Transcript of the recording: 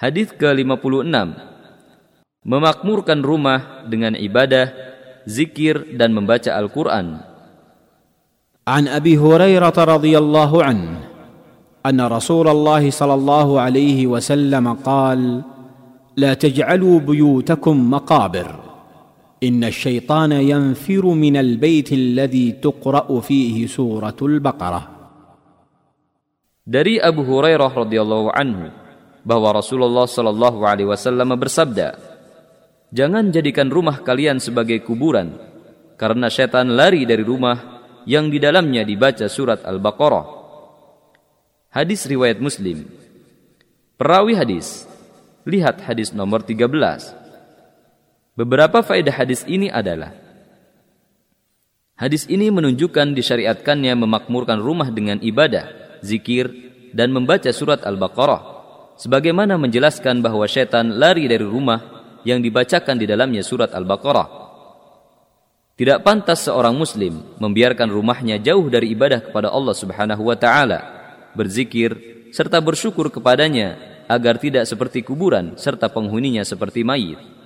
Hadis ke-56. Memakmurkan rumah dengan ibadah, zikir dan membaca Al-Qur'an. عن ابي هريره رضي الله عنه ان رسول الله صلى الله عليه وسلم قال لا تجعلوا بيوتكم مقابر ان الشيطان ينفر من البيت الذي تقرا فيه سوره البقره Dari Abu Hurairah radhiyallahu anhu bahwa Rasulullah shallallahu alaihi wasallam bersabda, "Jangan jadikan rumah kalian sebagai kuburan, karena setan lari dari rumah yang di dalamnya dibaca surat Al-Baqarah." Hadis riwayat Muslim. Perawi hadis. Lihat hadis nomor 13. Beberapa faedah hadis ini adalah Hadis ini menunjukkan disyariatkannya memakmurkan rumah dengan ibadah, zikir, dan membaca surat Al-Baqarah, sebagaimana menjelaskan bahwa setan lari dari rumah yang dibacakan di dalamnya surat Al-Baqarah. Tidak pantas seorang muslim membiarkan rumahnya jauh dari ibadah kepada Allah Subhanahu wa taala, berzikir serta bersyukur kepadanya agar tidak seperti kuburan serta penghuninya seperti mayit.